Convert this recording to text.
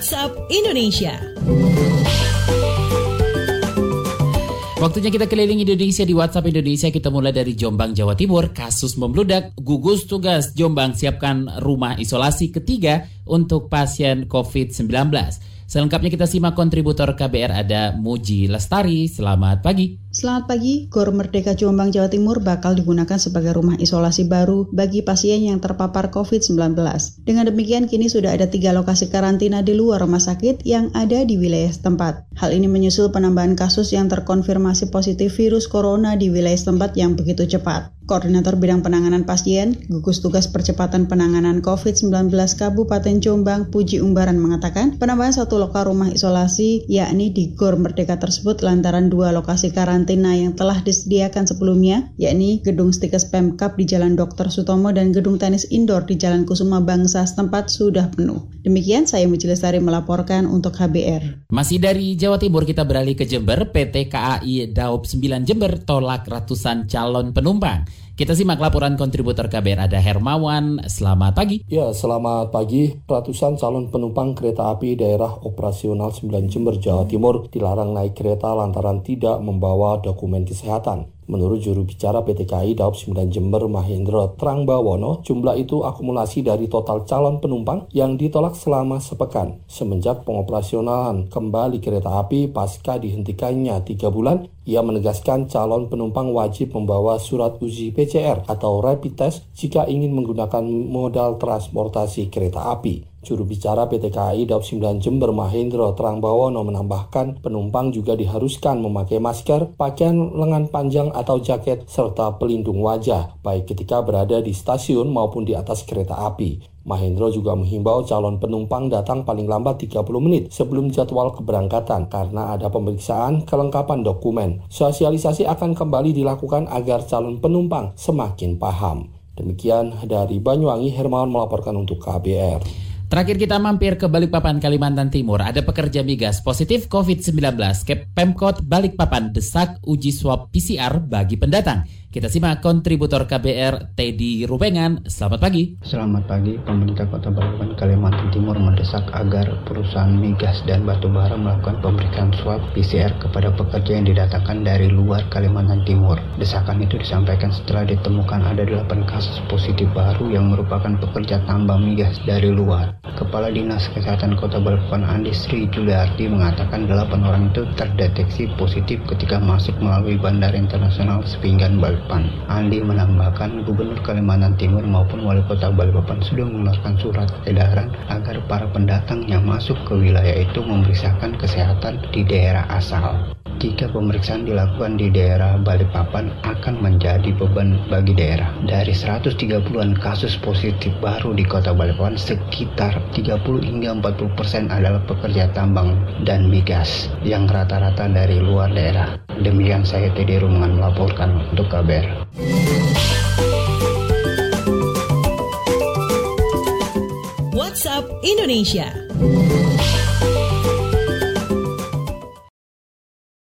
WhatsApp Indonesia. Waktunya kita keliling Indonesia di WhatsApp Indonesia. Kita mulai dari Jombang, Jawa Timur. Kasus membludak. Gugus tugas Jombang siapkan rumah isolasi ketiga untuk pasien COVID-19. Selengkapnya kita simak kontributor KBR ada Muji Lestari. Selamat pagi. Selamat pagi, Gor Merdeka Jombang Jawa Timur bakal digunakan sebagai rumah isolasi baru bagi pasien yang terpapar COVID-19. Dengan demikian, kini sudah ada tiga lokasi karantina di luar rumah sakit yang ada di wilayah setempat. Hal ini menyusul penambahan kasus yang terkonfirmasi positif virus corona di wilayah setempat yang begitu cepat. Koordinator Bidang Penanganan Pasien, Gugus Tugas Percepatan Penanganan COVID-19 Kabupaten Jombang, Puji Umbaran mengatakan, penambahan satu lokal rumah isolasi, yakni di Gor Merdeka tersebut lantaran dua lokasi karantina yang telah disediakan sebelumnya, yakni Gedung Stikes Pemkap di Jalan Dr. Sutomo dan Gedung Tenis Indoor di Jalan Kusuma Bangsa setempat sudah penuh. Demikian saya Muji Lestari melaporkan untuk HBR. Masih dari Jawa Timur kita beralih ke Jember, PT KAI Daop 9 Jember tolak ratusan calon penumpang. Kita simak laporan kontributor KBR ada Hermawan. Selamat pagi. Ya, selamat pagi. Ratusan calon penumpang kereta api daerah operasional 9 Jember, Jawa Timur dilarang naik kereta lantaran tidak membawa dokumen kesehatan. Menurut juru bicara PT KAI Daop 9 Jember Mahendra Trangbawono, jumlah itu akumulasi dari total calon penumpang yang ditolak selama sepekan. Semenjak pengoperasionalan kembali kereta api pasca dihentikannya tiga bulan, ia menegaskan calon penumpang wajib membawa surat uji PCR atau rapid test jika ingin menggunakan modal transportasi kereta api. Juru bicara PT KAI Daop 9 Jember Mahendra Terangbawono menambahkan penumpang juga diharuskan memakai masker, pakaian lengan panjang atau jaket, serta pelindung wajah, baik ketika berada di stasiun maupun di atas kereta api. Mahendra juga menghimbau calon penumpang datang paling lambat 30 menit sebelum jadwal keberangkatan karena ada pemeriksaan kelengkapan dokumen. Sosialisasi akan kembali dilakukan agar calon penumpang semakin paham. Demikian dari Banyuwangi, Hermawan melaporkan untuk KBR. Terakhir kita mampir ke Balikpapan, Kalimantan Timur. Ada pekerja migas positif COVID-19. Pemkot Balikpapan desak uji swab PCR bagi pendatang. Kita simak kontributor KBR Teddy Rubengan. Selamat pagi. Selamat pagi. Pemerintah Kota Balikpapan Kalimantan Timur mendesak agar perusahaan migas dan batubara melakukan pemeriksaan swab PCR kepada pekerja yang didatangkan dari luar Kalimantan Timur. Desakan itu disampaikan setelah ditemukan ada 8 kasus positif baru yang merupakan pekerja tambang migas dari luar. Kepala Dinas Kesehatan Kota Balikpapan Andi Sri Juliarti mengatakan 8 orang itu terdeteksi positif ketika masuk melalui Bandara Internasional Sepinggan Balikpapan. Balikpapan. Andi menambahkan Gubernur Kalimantan Timur maupun Wali Kota Balikpapan sudah mengeluarkan surat edaran agar para pendatang yang masuk ke wilayah itu memeriksakan kesehatan di daerah asal. Jika pemeriksaan dilakukan di daerah Balikpapan akan menjadi beban bagi daerah. Dari 130-an kasus positif baru di kota Balikpapan, sekitar 30 hingga 40 persen adalah pekerja tambang dan migas yang rata-rata dari luar daerah. Demikian saya Teddy Rumangan melaporkan untuk KBR. WhatsApp Indonesia.